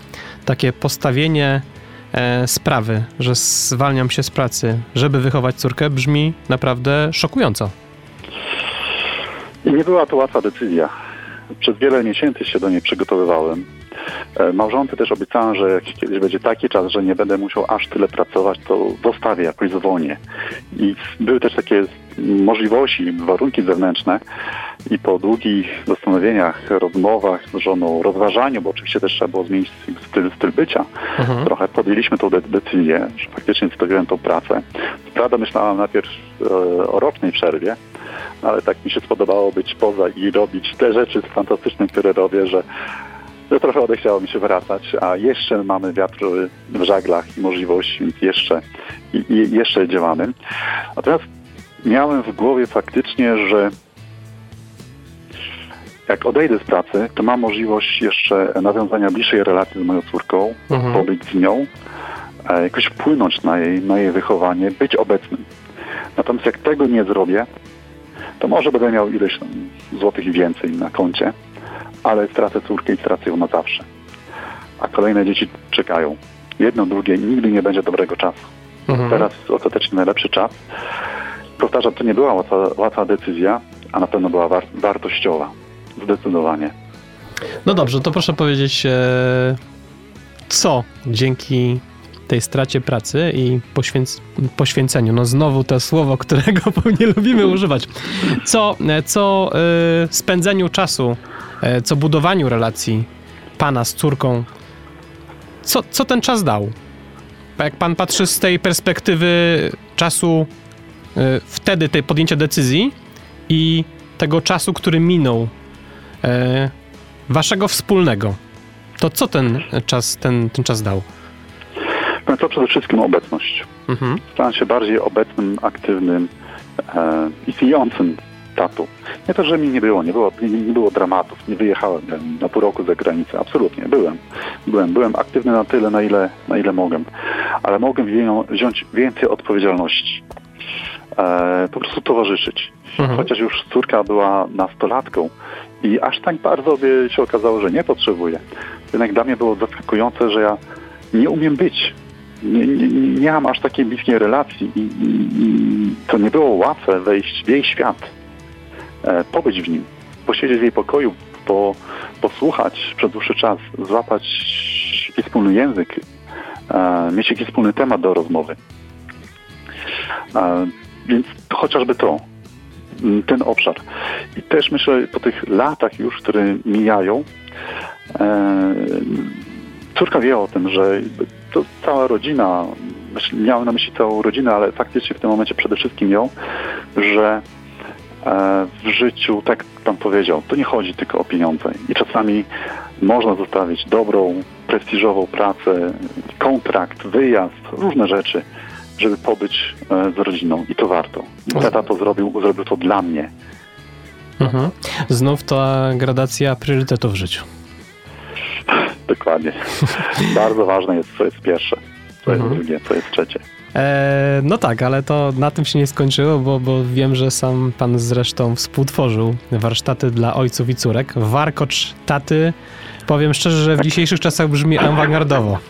Takie postawienie sprawy, że zwalniam się z pracy, żeby wychować córkę, brzmi naprawdę szokująco. Nie była to łatwa decyzja. przez wiele miesięcy się do niej przygotowywałem. E, Małżonce też obiecałem, że jak kiedyś będzie taki czas, że nie będę musiał aż tyle pracować, to zostawię jakoś zwolnię. I były też takie możliwości, warunki zewnętrzne i po długich zastanowieniach, rozmowach z żoną, rozważaniu, bo oczywiście też trzeba było zmienić styl, styl bycia, Mhm. trochę podjęliśmy tą de- decyzję, że faktycznie zostawiłem tą pracę. Prawda myślałam najpierw e, o rocznej przerwie, ale tak mi się spodobało być poza i robić te rzeczy fantastyczne, które robię, że, że trochę odechciało mi się wracać, a jeszcze mamy wiatr w żaglach i możliwości, więc jeszcze, i, i jeszcze działamy. Natomiast miałem w głowie faktycznie, że jak odejdę z pracy, to mam możliwość jeszcze nawiązania bliższej relacji z moją córką, Mhm. pobyć z nią, e, jakoś wpłynąć na jej, na jej wychowanie, być obecnym. Natomiast jak tego nie zrobię, to może będę miał ileś złotych więcej na koncie, ale stracę córkę i stracę ją na zawsze. A kolejne dzieci czekają. Jedno, drugie, nigdy nie będzie dobrego czasu. Mhm. Teraz ostatecznie najlepszy czas. Powtarzam, to nie była łatwa, łatwa decyzja, a na pewno była war- wartościowa. Zdecydowanie. No dobrze, to proszę powiedzieć, e, co dzięki tej stracie pracy i poświęc poświęceniu, no znowu to słowo, którego nie lubimy używać, co, co e, spędzeniu czasu, e, co budowaniu relacji pana z córką, co, co ten czas dał? Jak pan patrzy z tej perspektywy czasu e, wtedy, tej podjęcia decyzji i tego czasu, który minął e, waszego wspólnego, to co ten czas, ten, ten czas dał? No to przede wszystkim obecność. Mhm. Stałem się bardziej obecnym, aktywnym, e, istniejącym tatą. Nie to, że mi nie było, nie było, nie, nie było dramatów, nie wyjechałem em, na pół roku za granicę, absolutnie, byłem. Byłem, byłem aktywny na tyle, na ile, na ile mogłem, ale mogłem wzią- wziąć więcej odpowiedzialności. E, po prostu towarzyszyć. Mhm. Chociaż już córka była nastolatką i aż tak bardzo by się okazało, że nie potrzebuje. Jednak dla mnie było zaskakujące, że ja nie umiem być. Nie, nie, nie mam aż takiej bliskiej relacji i, i, i to nie było łatwe wejść w jej świat, e, pobyć w nim, posiedzieć w jej pokoju, po, posłuchać przez dłuższy czas, złapać jakiś wspólny język, e, mieć jakiś wspólny temat do rozmowy. E, więc chociażby to, ten obszar. I też myślę, po tych latach już, które mijają, e, córka wie o tym, że to cała rodzina, myśl- miałem na myśli całą rodzinę, ale faktycznie w tym momencie przede wszystkim ją, że e, w życiu, tak pan powiedział, to nie chodzi tylko o pieniądze. I czasami można zostawić dobrą, prestiżową pracę, kontrakt, wyjazd, różne rzeczy, żeby pobyć e, z rodziną. I to warto. Tata to zrobił, zrobił to dla mnie. Mhm. Znów ta gradacja priorytetów w życiu. Dokładnie. Bardzo ważne jest, co jest pierwsze, co jest Mhm. drugie, co jest trzecie. E, no tak, ale to na tym się nie skończyło, bo, bo wiem, że sam pan zresztą współtworzył warsztaty dla ojców i córek. Warkocz taty, powiem szczerze, że w dzisiejszych czasach brzmi awangardowo.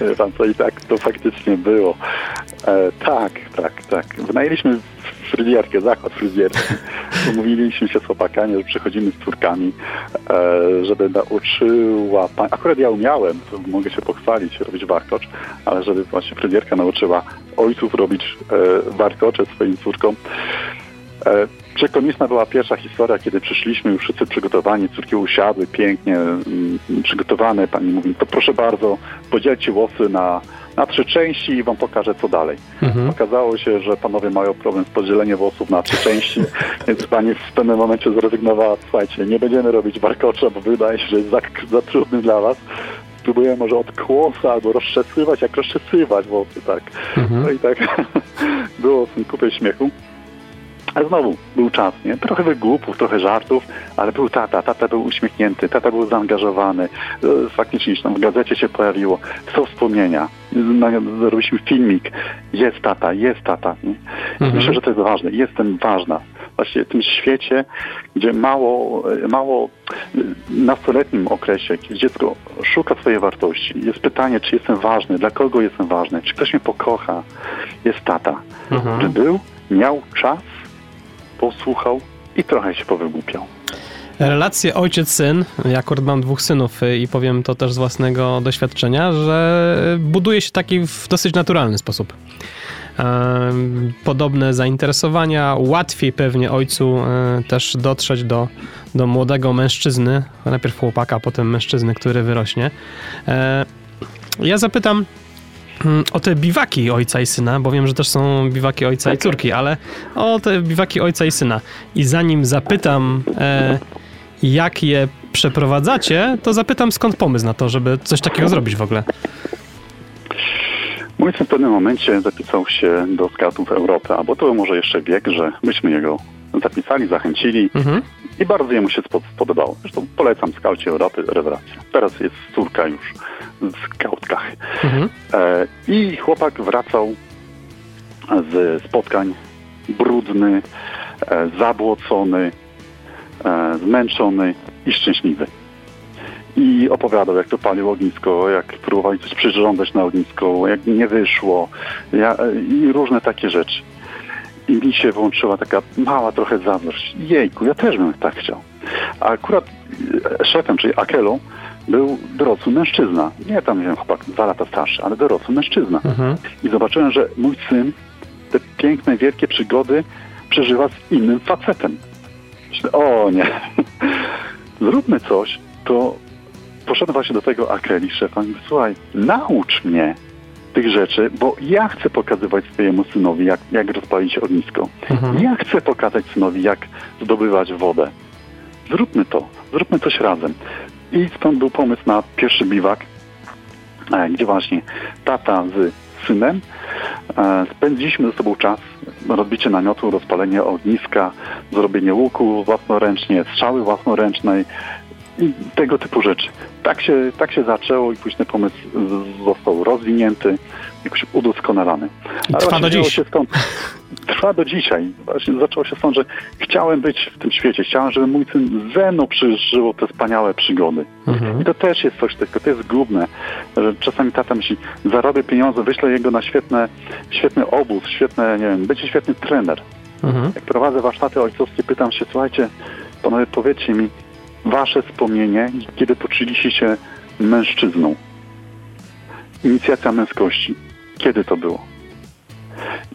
Wie Pan co, i tak to faktycznie było. E, tak, tak, tak. Wynajęliśmy fryzjerkę, zakład fryzjerski. Umówiliśmy się z chłopakami, że przychodzimy z córkami, e, żeby nauczyła... Akurat ja umiałem, mogę się pochwalić, robić warkocz, ale żeby właśnie fryzjerka nauczyła ojców robić e, warkocze swoim córkom. E, Przekomiczna była pierwsza historia, kiedy przyszliśmy już wszyscy przygotowani, córki usiadły pięknie, mm, przygotowane. Pani mówi, to proszę bardzo, podzielcie włosy na, na trzy części i wam pokażę, co dalej. Mhm. Okazało się, że panowie mają problem z podzieleniem włosów na trzy części, więc pani w pewnym momencie zrezygnowała, słuchajcie, nie będziemy robić warkocza, bo wydaje się, że jest za, za trudny dla was. Spróbujemy może od kłosa albo rozczesywać, jak rozczesywać włosy, tak. No Mhm. i tak było w tym kupie śmiechu. Ale znowu był czas, nie? Trochę wygłupów, trochę żartów, ale był tata, tata był uśmiechnięty, tata był zaangażowany. E, Faktycznie tam w gazecie się pojawiło. Są wspomnienia. Na- Zrobiliśmy filmik. Jest tata, jest tata. Nie? Mhm. Myślę, że to jest ważne. Jestem ważna. Właśnie w tym świecie, gdzie mało, mało y, nastoletnim okresie, kiedy dziecko szuka swojej wartości. Jest pytanie, czy jestem ważny, dla kogo jestem ważny, czy ktoś mnie pokocha. Jest tata, Mhm. który był, miał czas, posłuchał i trochę się powygłupiał. Relacje ojciec-syn, ja akurat mam dwóch synów y, i powiem to też z własnego doświadczenia, że buduje się taki w dosyć naturalny sposób. Podobne zainteresowania, łatwiej pewnie ojcu e, też dotrzeć do, do młodego mężczyzny, najpierw chłopaka, potem mężczyzny, który wyrośnie. E, Ja zapytam o te biwaki ojca i syna, bo wiem, że też są biwaki ojca i córki, ale o te biwaki ojca i syna. I zanim zapytam, e, jak je przeprowadzacie, to zapytam skąd pomysł na to, żeby coś takiego zrobić w ogóle. Mój syn w pewnym momencie zapisał się do skautów Europy, albo to był może jeszcze wiek, że myśmy jego zapisali, zachęcili Mhm. i bardzo jemu się spo- spodobało. Zresztą polecam skaucie Europy, rewelacja. Teraz jest córka już skautkach. Mhm. E, I chłopak wracał z spotkań brudny, e, zabłocony, e, zmęczony i szczęśliwy. I opowiadał, jak to palił ognisko, jak próbowali coś przyrządzać na ognisko, jak nie wyszło ja, i różne takie rzeczy. I mi się włączyła taka mała trochę zazdrość. Jejku, ja też bym tak chciał. A akurat szefem, czyli Akelą, był dorosły mężczyzna. Nie tam, nie wiem, chłopak dwa lata starszy, ale dorosły mężczyzna. Mhm. I zobaczyłem, że mój syn te piękne, wielkie przygody przeżywa z innym facetem. Myślę, o nie, zróbmy coś, to poszedłem właśnie do tego Akeli, szefa, i mówię, słuchaj, naucz mnie tych rzeczy, bo ja chcę pokazywać swojemu synowi, jak, jak rozpalić ognisko. Mhm. Ja chcę pokazać synowi, jak zdobywać wodę. Zróbmy to, zróbmy coś razem. I stąd był pomysł na pierwszy biwak, e, gdzie właśnie tata z synem e, spędziliśmy ze sobą czas, rozbicie namiotu, rozpalenie ogniska, zrobienie łuku własnoręcznie, strzały własnoręcznej i tego typu rzeczy. Tak się, tak się zaczęło i później pomysł został rozwinięty, jakoś udoskonalany. Ale trwa do dziś. Się stąd, trwa do dzisiaj. Właśnie zaczęło się stąd, że chciałem być w tym świecie. Chciałem, żeby mój syn ze mną przeżył te wspaniałe przygody. Mhm. I to też jest coś takiego, to jest że czasami tata myśli, zarobię pieniądze, wyślę jego na świetne, świetny obóz, świetne, nie wiem, będzie świetny trener. Mhm. Jak prowadzę warsztaty ojcowskie, pytam się, słuchajcie, panowie, powiedzcie mi wasze wspomnienie, kiedy poczuliście się mężczyzną. Inicjacja męskości. Kiedy to było?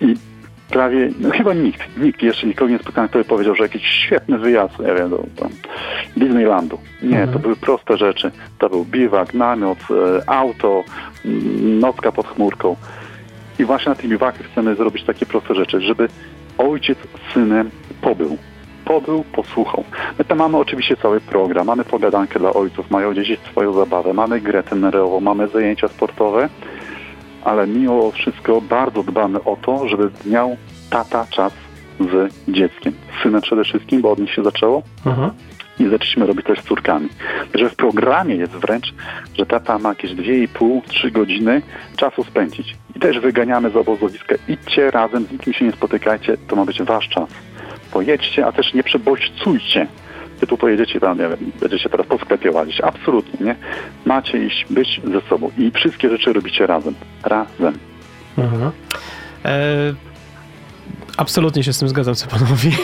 I prawie, no chyba nikt, nikt, jeszcze nikogo nie spotkałem, kto by powiedział, że jakiś świetny wyjazd, nie wiem, do tam, Disneylandu. Nie, Mhm. to były proste rzeczy. To był biwak, namiot, e, auto, m, nocka pod chmurką. I właśnie na tych biwakach chcemy zrobić takie proste rzeczy, żeby ojciec z synem pobył. Pobył, posłuchał. My tam mamy oczywiście cały program, mamy pogadankę dla ojców, mają dzieci swoją zabawę, mamy grę tenerową, mamy zajęcia sportowe, ale mimo wszystko bardzo dbamy o to, żeby miał tata czas z dzieckiem. Z synem przede wszystkim, bo od nich się zaczęło Mhm. i zaczęliśmy robić też z córkami. Że w programie jest wręcz, że tata ma jakieś 2,5-3 godziny czasu spędzić. I też wyganiamy z obozowiska. Idźcie razem, z nikim się nie spotykajcie, to ma być wasz czas. Pojedźcie, a też nie przebodźcujcie. Tu pojedziecie tam, nie wiem, będziecie teraz po sklepie łazić. Absolutnie, nie? Macie iść, być ze sobą. I wszystkie rzeczy robicie razem. Razem. Mhm. E, absolutnie się z tym zgadzam, co pan mówi.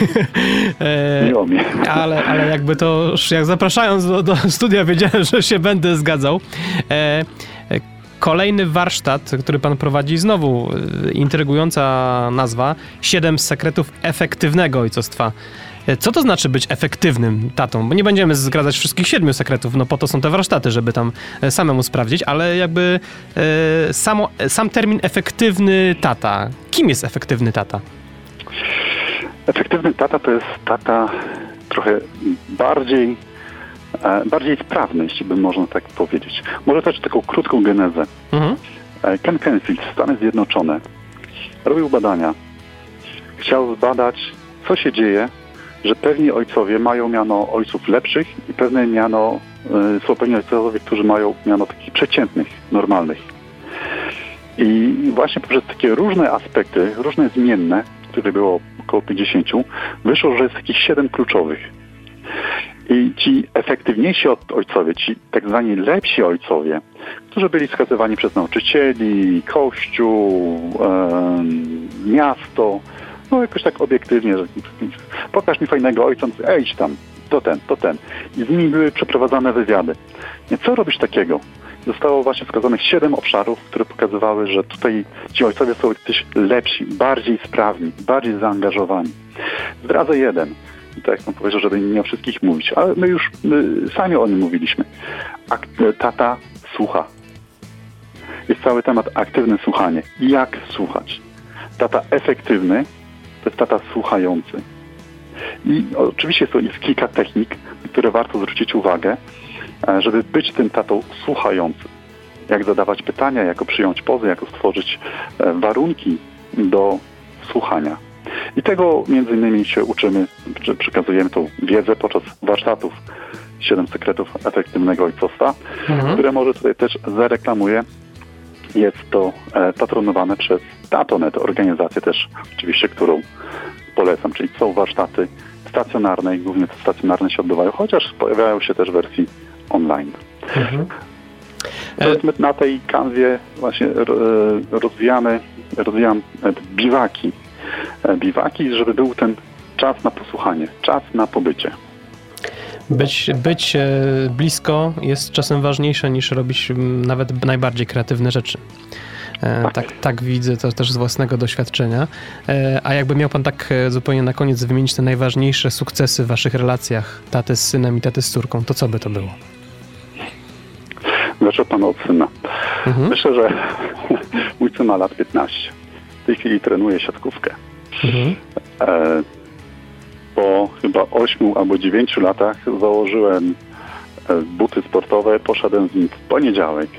E, Miło mi. ale, ale jakby to, już jak zapraszając do, do studia, wiedziałem, że się będę zgadzał. E, kolejny warsztat, który pan prowadzi, znowu e, intrygująca nazwa, Siedem sekretów efektywnego ojcostwa. E, Co to znaczy być efektywnym tatą? Bo nie będziemy zgradzać wszystkich siedmiu sekretów, no po to są te warsztaty, żeby tam e, samemu sprawdzić, ale jakby e, samo, sam termin efektywny tata. Kim jest efektywny tata? Efektywny tata to jest tata trochę bardziej, e, bardziej sprawny, jeśli by można tak powiedzieć. Może też taką krótką genezę. Mhm. E, Ken Canfield, Stany Zjednoczone, robił badania. Chciał zbadać, co się dzieje, że pewni ojcowie mają miano ojców lepszych i pewne miano, e, są pewni ojcowie, którzy mają miano takich przeciętnych, normalnych. I właśnie poprzez takie różne aspekty, różne zmienne, których było około 50, wyszło, że jest takich siedem kluczowych. I ci efektywniejsi ojcowie, ci tak zwani lepsi ojcowie, którzy byli wskazywani przez nauczycieli, kościół, em, miasto, no jakoś tak obiektywnie, pokaż mi fajnego ojca, ej, idź tam, to ten, to ten. I z nimi były przeprowadzane wywiady. Nie, co robisz takiego? Zostało właśnie wskazanych siedem obszarów, które pokazywały, że tutaj ci ojcowie są gdzieś lepsi, bardziej sprawni, bardziej zaangażowani. Zdradzę jeden. Tak jak pan powiedział, żeby nie o wszystkich mówić, ale my już my sami o nim mówiliśmy. Ak tata słucha. Jest cały temat aktywne słuchanie. Jak słuchać? Tata efektywny to jest tata słuchający. I oczywiście jest kilka technik, które warto zwrócić uwagę, e, żeby być tym tatą słuchającym. Jak zadawać pytania, jak przyjąć pozy, jak stworzyć e, warunki do słuchania. I tego między innymi się uczymy, czy przekazujemy tą wiedzę podczas warsztatów 7 sekretów efektywnego ojcostwa, mhm. które może tutaj też zareklamuję. Jest to e, patronowane przez Tatonet, organizację też oczywiście, którą polecam, czyli są warsztaty stacjonarne i głównie te stacjonarne się odbywają, chociaż pojawiają się też wersji online. Mhm. na tej kanwie właśnie e, rozwijamy, rozwijam e, biwaki. E, biwaki, żeby był ten czas na posłuchanie, czas na pobycie. Być, być blisko jest czasem ważniejsze niż robić nawet najbardziej kreatywne rzeczy. E, tak. tak, widzę to też z własnego doświadczenia. E, a jakby miał pan tak e, zupełnie na koniec wymienić te najważniejsze sukcesy w waszych relacjach taty z synem i taty z córką, to co by to było? Zaczął pan od syna. Mhm. Myślę, że mój syn ma lat 15. W tej chwili trenuje siatkówkę. Mhm. Po chyba 8 albo 9 latach założyłem buty sportowe, poszedłem z nim w poniedziałek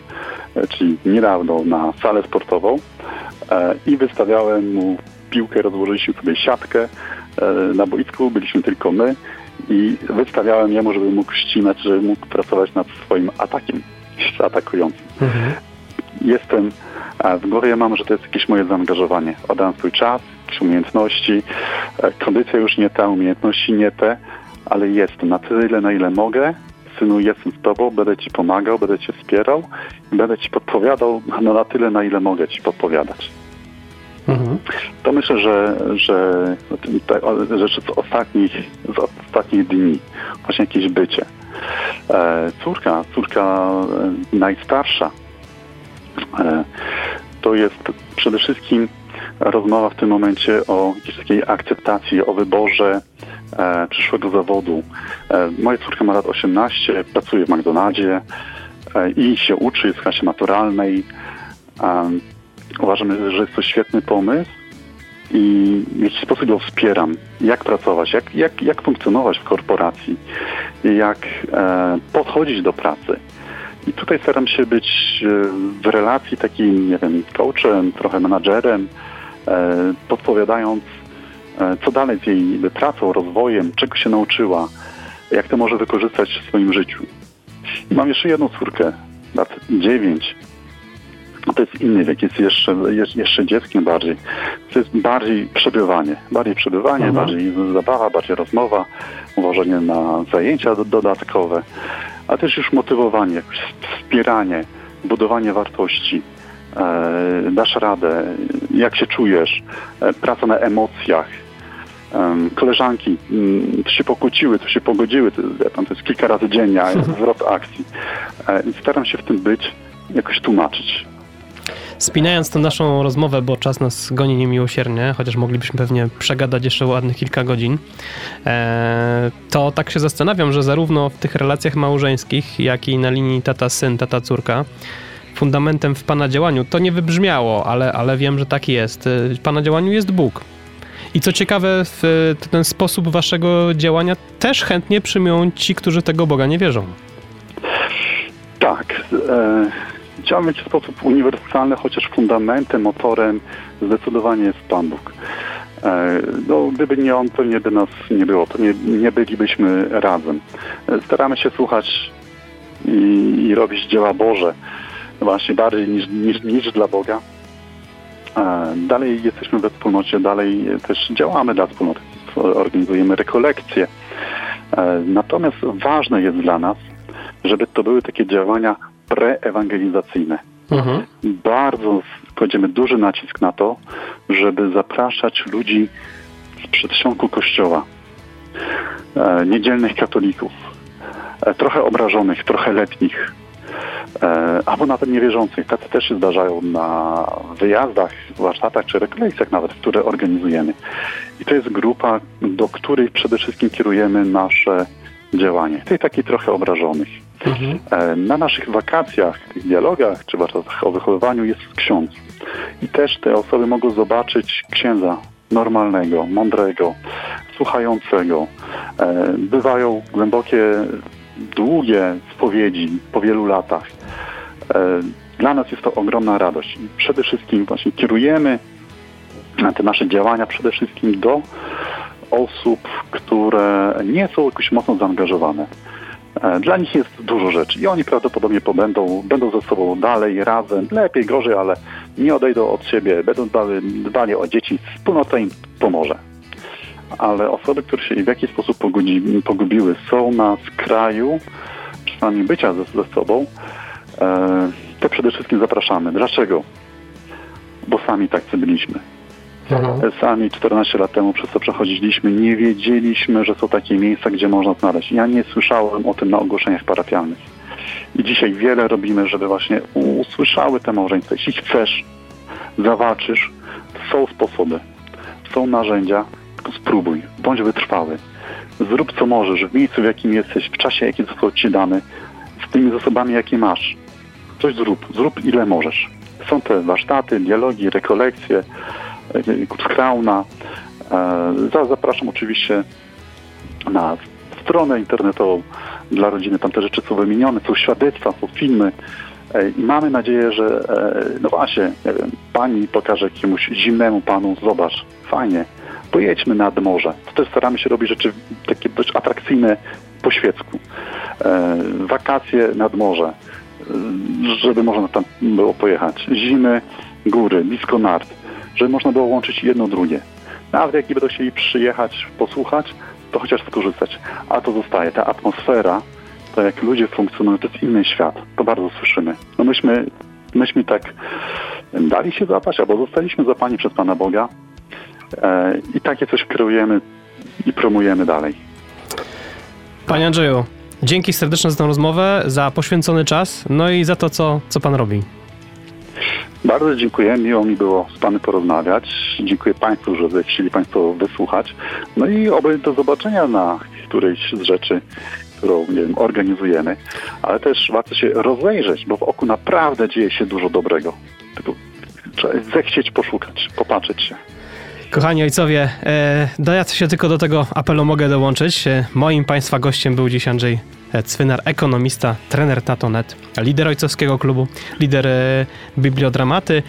czyli niedawno na salę sportową e, i wystawiałem mu piłkę, rozłożyliśmy sobie siatkę e, na boisku, byliśmy tylko my i wystawiałem jemu, żeby mógł ścinać, żeby mógł pracować nad swoim atakiem atakującym. Mhm. Jestem, w głowie mam, że to jest jakieś moje zaangażowanie. Oddałem swój czas, jakieś umiejętności, kondycja już nie ta, umiejętności nie te, ale jestem na tyle, na ile mogę synu, jestem z Tobą, będę Ci pomagał, będę Cię wspierał i będę Ci podpowiadał no, na tyle, na ile mogę Ci podpowiadać. Mhm. To myślę, że, że te rzeczy z ostatnich, z ostatnich dni, właśnie jakieś bycie. E, córka, córka e, najstarsza, e, to jest przede wszystkim rozmowa w tym momencie o jakiejś takiej akceptacji, o wyborze przyszłego zawodu. E, moja córka ma lat 18, pracuje w McDonaldzie e, i się uczy, jest w klasie maturalnej. E, uważam, że jest to świetny pomysł i w jakiś sposób ją wspieram. Jak pracować, jak, jak, jak funkcjonować w korporacji, jak e, podchodzić do pracy. I tutaj staram się być e, w relacji takim, nie wiem, coachem, trochę menadżerem, e, podpowiadając, e, co dalej z jej pracą, rozwojem, czego się nauczyła, jak to może wykorzystać w swoim życiu. I mam jeszcze jedną córkę, lat 9. To jest inny wiek, jest jeszcze, jest jeszcze dzieckiem bardziej. To jest bardziej przebywanie. Bardziej przebywanie, mhm. bardziej zabawa, bardziej rozmowa, uważanie na zajęcia dodatkowe ale też już motywowanie, wspieranie, budowanie wartości. E, dasz radę, jak się czujesz, e, praca na emocjach. Koleżanki mm, to się pokłóciły, to się pogodziły, to, to jest kilka razy dziennie, zwrot akcji. E, I staram się w tym być, jakoś tłumaczyć. Spinając tę naszą rozmowę, bo czas nas goni niemiłosiernie, chociaż moglibyśmy pewnie przegadać jeszcze ładnych kilka godzin, e, to tak się zastanawiam, że zarówno w tych relacjach małżeńskich, jak i na linii tata-syn, tata-córka, fundamentem w Pana działaniu, to nie wybrzmiało, ale, ale wiem, że tak jest. E, w Pana działaniu jest Bóg. I co ciekawe, ten sposób waszego działania też chętnie przyjmą ci, którzy tego Boga nie wierzą. Tak. E, działamy w sposób uniwersalny, chociaż fundamentem, motorem zdecydowanie jest Pan Bóg. E, no, gdyby nie On, pewnie by nas nie było, to nie, nie bylibyśmy razem. E, staramy się słuchać i, i robić dzieła Boże, właśnie bardziej niż, niż, niż dla Boga. E, dalej jesteśmy we wspólnocie, dalej też działamy dla wspólnoty, organizujemy rekolekcje. Natomiast ważne jest dla nas, żeby to były takie działania preewangelizacyjne. Mhm. Bardzo kładziemy duży nacisk na to, żeby zapraszać ludzi z przedsionku kościoła. e, niedzielnych katolików, e, trochę obrażonych, trochę letnich, e, albo nawet niewierzących. Tacy też się zdarzają na wyjazdach, warsztatach czy rekolekcjach nawet, które organizujemy. I to jest grupa, do której przede wszystkim kierujemy nasze działanie. Tych takich trochę obrażonych. E, Na naszych wakacjach, tych dialogach czy warsztatach o wychowywaniu jest ksiądz. I też te osoby mogą zobaczyć księdza normalnego, mądrego, słuchającego. E, Bywają głębokie, długie spowiedzi po wielu latach. E, Dla nas jest to ogromna radość. Przede wszystkim właśnie kierujemy te nasze działania przede wszystkim do osób, które nie są jakoś mocno zaangażowane. E, Dla nich jest dużo rzeczy i oni prawdopodobnie pobędą, będą ze sobą dalej, razem, lepiej, gorzej, ale nie odejdą od siebie, będą dbali, dbali o dzieci, wspólnota im pomoże. Ale osoby, które się w jakiś sposób pogudzi, pogubiły, są na skraju przynajmniej bycia ze, ze sobą, e, to przede wszystkim zapraszamy. Dlaczego? Bo sami tacy byliśmy. Sami 14 lat temu przez to przechodziliśmy, nie wiedzieliśmy, że są takie miejsca, gdzie można znaleźć. Ja nie słyszałem o tym na ogłoszeniach parafialnych. I dzisiaj wiele robimy, żeby właśnie usłyszały te małżeństwa. Jeśli chcesz, zawalczysz, są sposoby, są narzędzia, spróbuj, bądź wytrwały. Zrób co możesz w miejscu, w jakim jesteś, w czasie, jaki został ci dany, z tymi zasobami, jakie masz. Coś zrób, zrób ile możesz. Są te warsztaty, dialogi, rekolekcje, Kurzkrauna. E, Zapraszam oczywiście na stronę internetową dla rodziny. Tam te rzeczy są wymienione, są świadectwa, są filmy. E, I mamy nadzieję, że e, no właśnie, pani pokaże jakiemuś zimnemu panu, zobacz, fajnie, pojedźmy nad morze. To też staramy się robić rzeczy takie dość atrakcyjne po świecku. Wakacje nad morze, żeby można tam było pojechać. Zimy, góry, blisko nart żeby można było łączyć jedno drugie. Nawet jak nie będą chcieli przyjechać, posłuchać, to chociaż skorzystać. A to zostaje. Ta atmosfera, to jak ludzie funkcjonują, to jest inny świat. To bardzo słyszymy. No myśmy, myśmy tak dali się zapać, albo zostaliśmy zapani przez Pana Boga e, i takie coś kreujemy i promujemy dalej. Panie Andrzeju, dzięki serdeczne za tę rozmowę, za poświęcony czas, no i za to, co, co Pan robi. Bardzo dziękuję, miło mi było z Panem porozmawiać. Dziękuję Państwu, że chcieli Państwo wysłuchać. No i oby do zobaczenia na którejś z rzeczy, którą nie wiem, organizujemy. Ale też warto się rozejrzeć, bo w oku naprawdę dzieje się dużo dobrego. Tylko trzeba zechcieć poszukać, popatrzeć się. Kochani ojcowie, e, do ja się tylko do tego apelu mogę dołączyć. E, moim Państwa gościem był dziś Andrzej Cwynar, ekonomista, trener Tatonet, lider ojcowskiego klubu, lider e, bibliodramaty,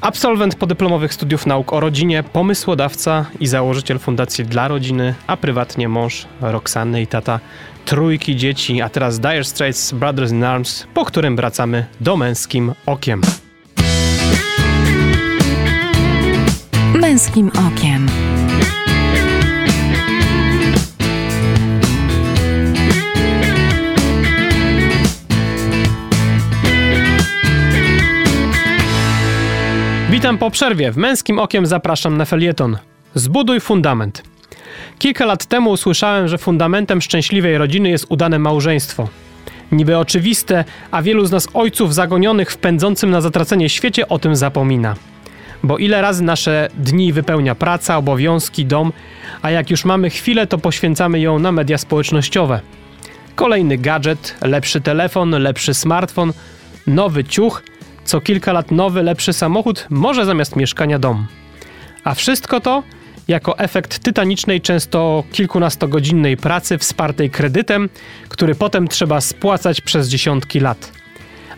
absolwent podyplomowych studiów nauk o rodzinie, pomysłodawca i założyciel Fundacji dla Rodziny, a prywatnie mąż Roxanny i tata trójki dzieci, a teraz Dire Straits Brothers in Arms, po którym wracamy do Męskim Okiem. Męskim Okiem. Witam po przerwie. W Męskim Okiem zapraszam na felieton. Zbuduj fundament. Kilka lat temu usłyszałem, że fundamentem szczęśliwej rodziny jest udane małżeństwo. Niby oczywiste, a wielu z nas ojców zagonionych w pędzącym na zatracenie świecie o tym zapomina. Bo ile razy nasze dni wypełnia praca, obowiązki, dom, a jak już mamy chwilę, to poświęcamy ją na media społecznościowe. Kolejny gadżet, lepszy telefon, lepszy smartfon, nowy ciuch, co kilka lat nowy, lepszy samochód, może zamiast mieszkania dom. A wszystko to jako efekt tytanicznej, często kilkunastogodzinnej pracy wspartej kredytem, który potem trzeba spłacać przez dziesiątki lat.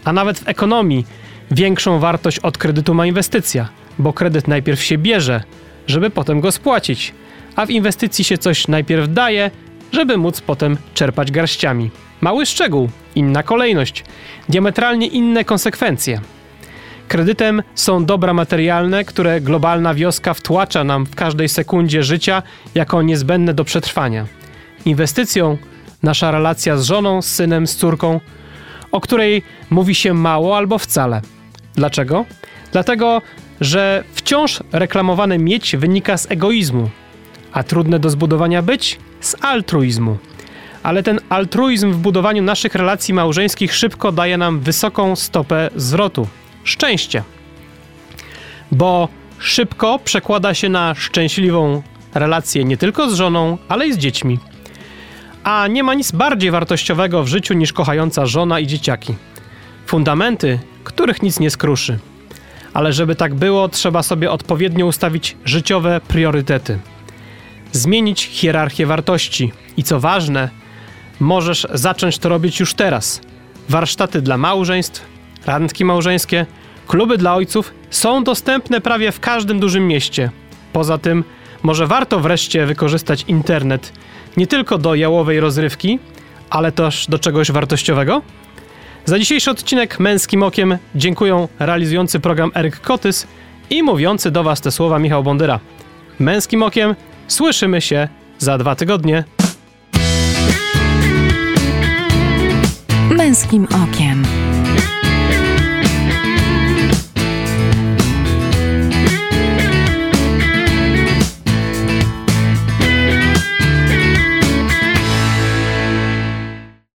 A nawet w ekonomii większą wartość od kredytu ma inwestycja, bo kredyt najpierw się bierze, żeby potem go spłacić, a w inwestycji się coś najpierw daje, żeby móc potem czerpać garściami. Mały szczegół, inna kolejność, diametralnie inne konsekwencje. Kredytem są dobra materialne, które globalna wioska wtłacza nam w każdej sekundzie życia jako niezbędne do przetrwania. Inwestycją nasza relacja z żoną, z synem, z córką, o której mówi się mało albo wcale. Dlaczego? Dlatego, że wciąż reklamowane mieć wynika z egoizmu, a trudne do zbudowania być z altruizmu. Ale ten altruizm w budowaniu naszych relacji małżeńskich szybko daje nam wysoką stopę zwrotu szczęście. Bo szybko przekłada się na szczęśliwą relację nie tylko z żoną, ale i z dziećmi. A nie ma nic bardziej wartościowego w życiu niż kochająca żona i dzieciaki. Fundamenty, których nic nie skruszy. Ale żeby tak było, trzeba sobie odpowiednio ustawić życiowe priorytety. Zmienić hierarchię wartości i co ważne, możesz zacząć to robić już teraz. Warsztaty dla małżeństw, randki małżeńskie, kluby dla ojców są dostępne prawie w każdym dużym mieście. Poza tym, może warto wreszcie wykorzystać internet nie tylko do jałowej rozrywki, ale też do czegoś wartościowego? Za dzisiejszy odcinek Męskim Okiem dziękuję realizujący program Eryk Kotys i mówiący do Was te słowa Michał Bondyra. Męskim Okiem słyszymy się za dwa tygodnie. Męskim okiem.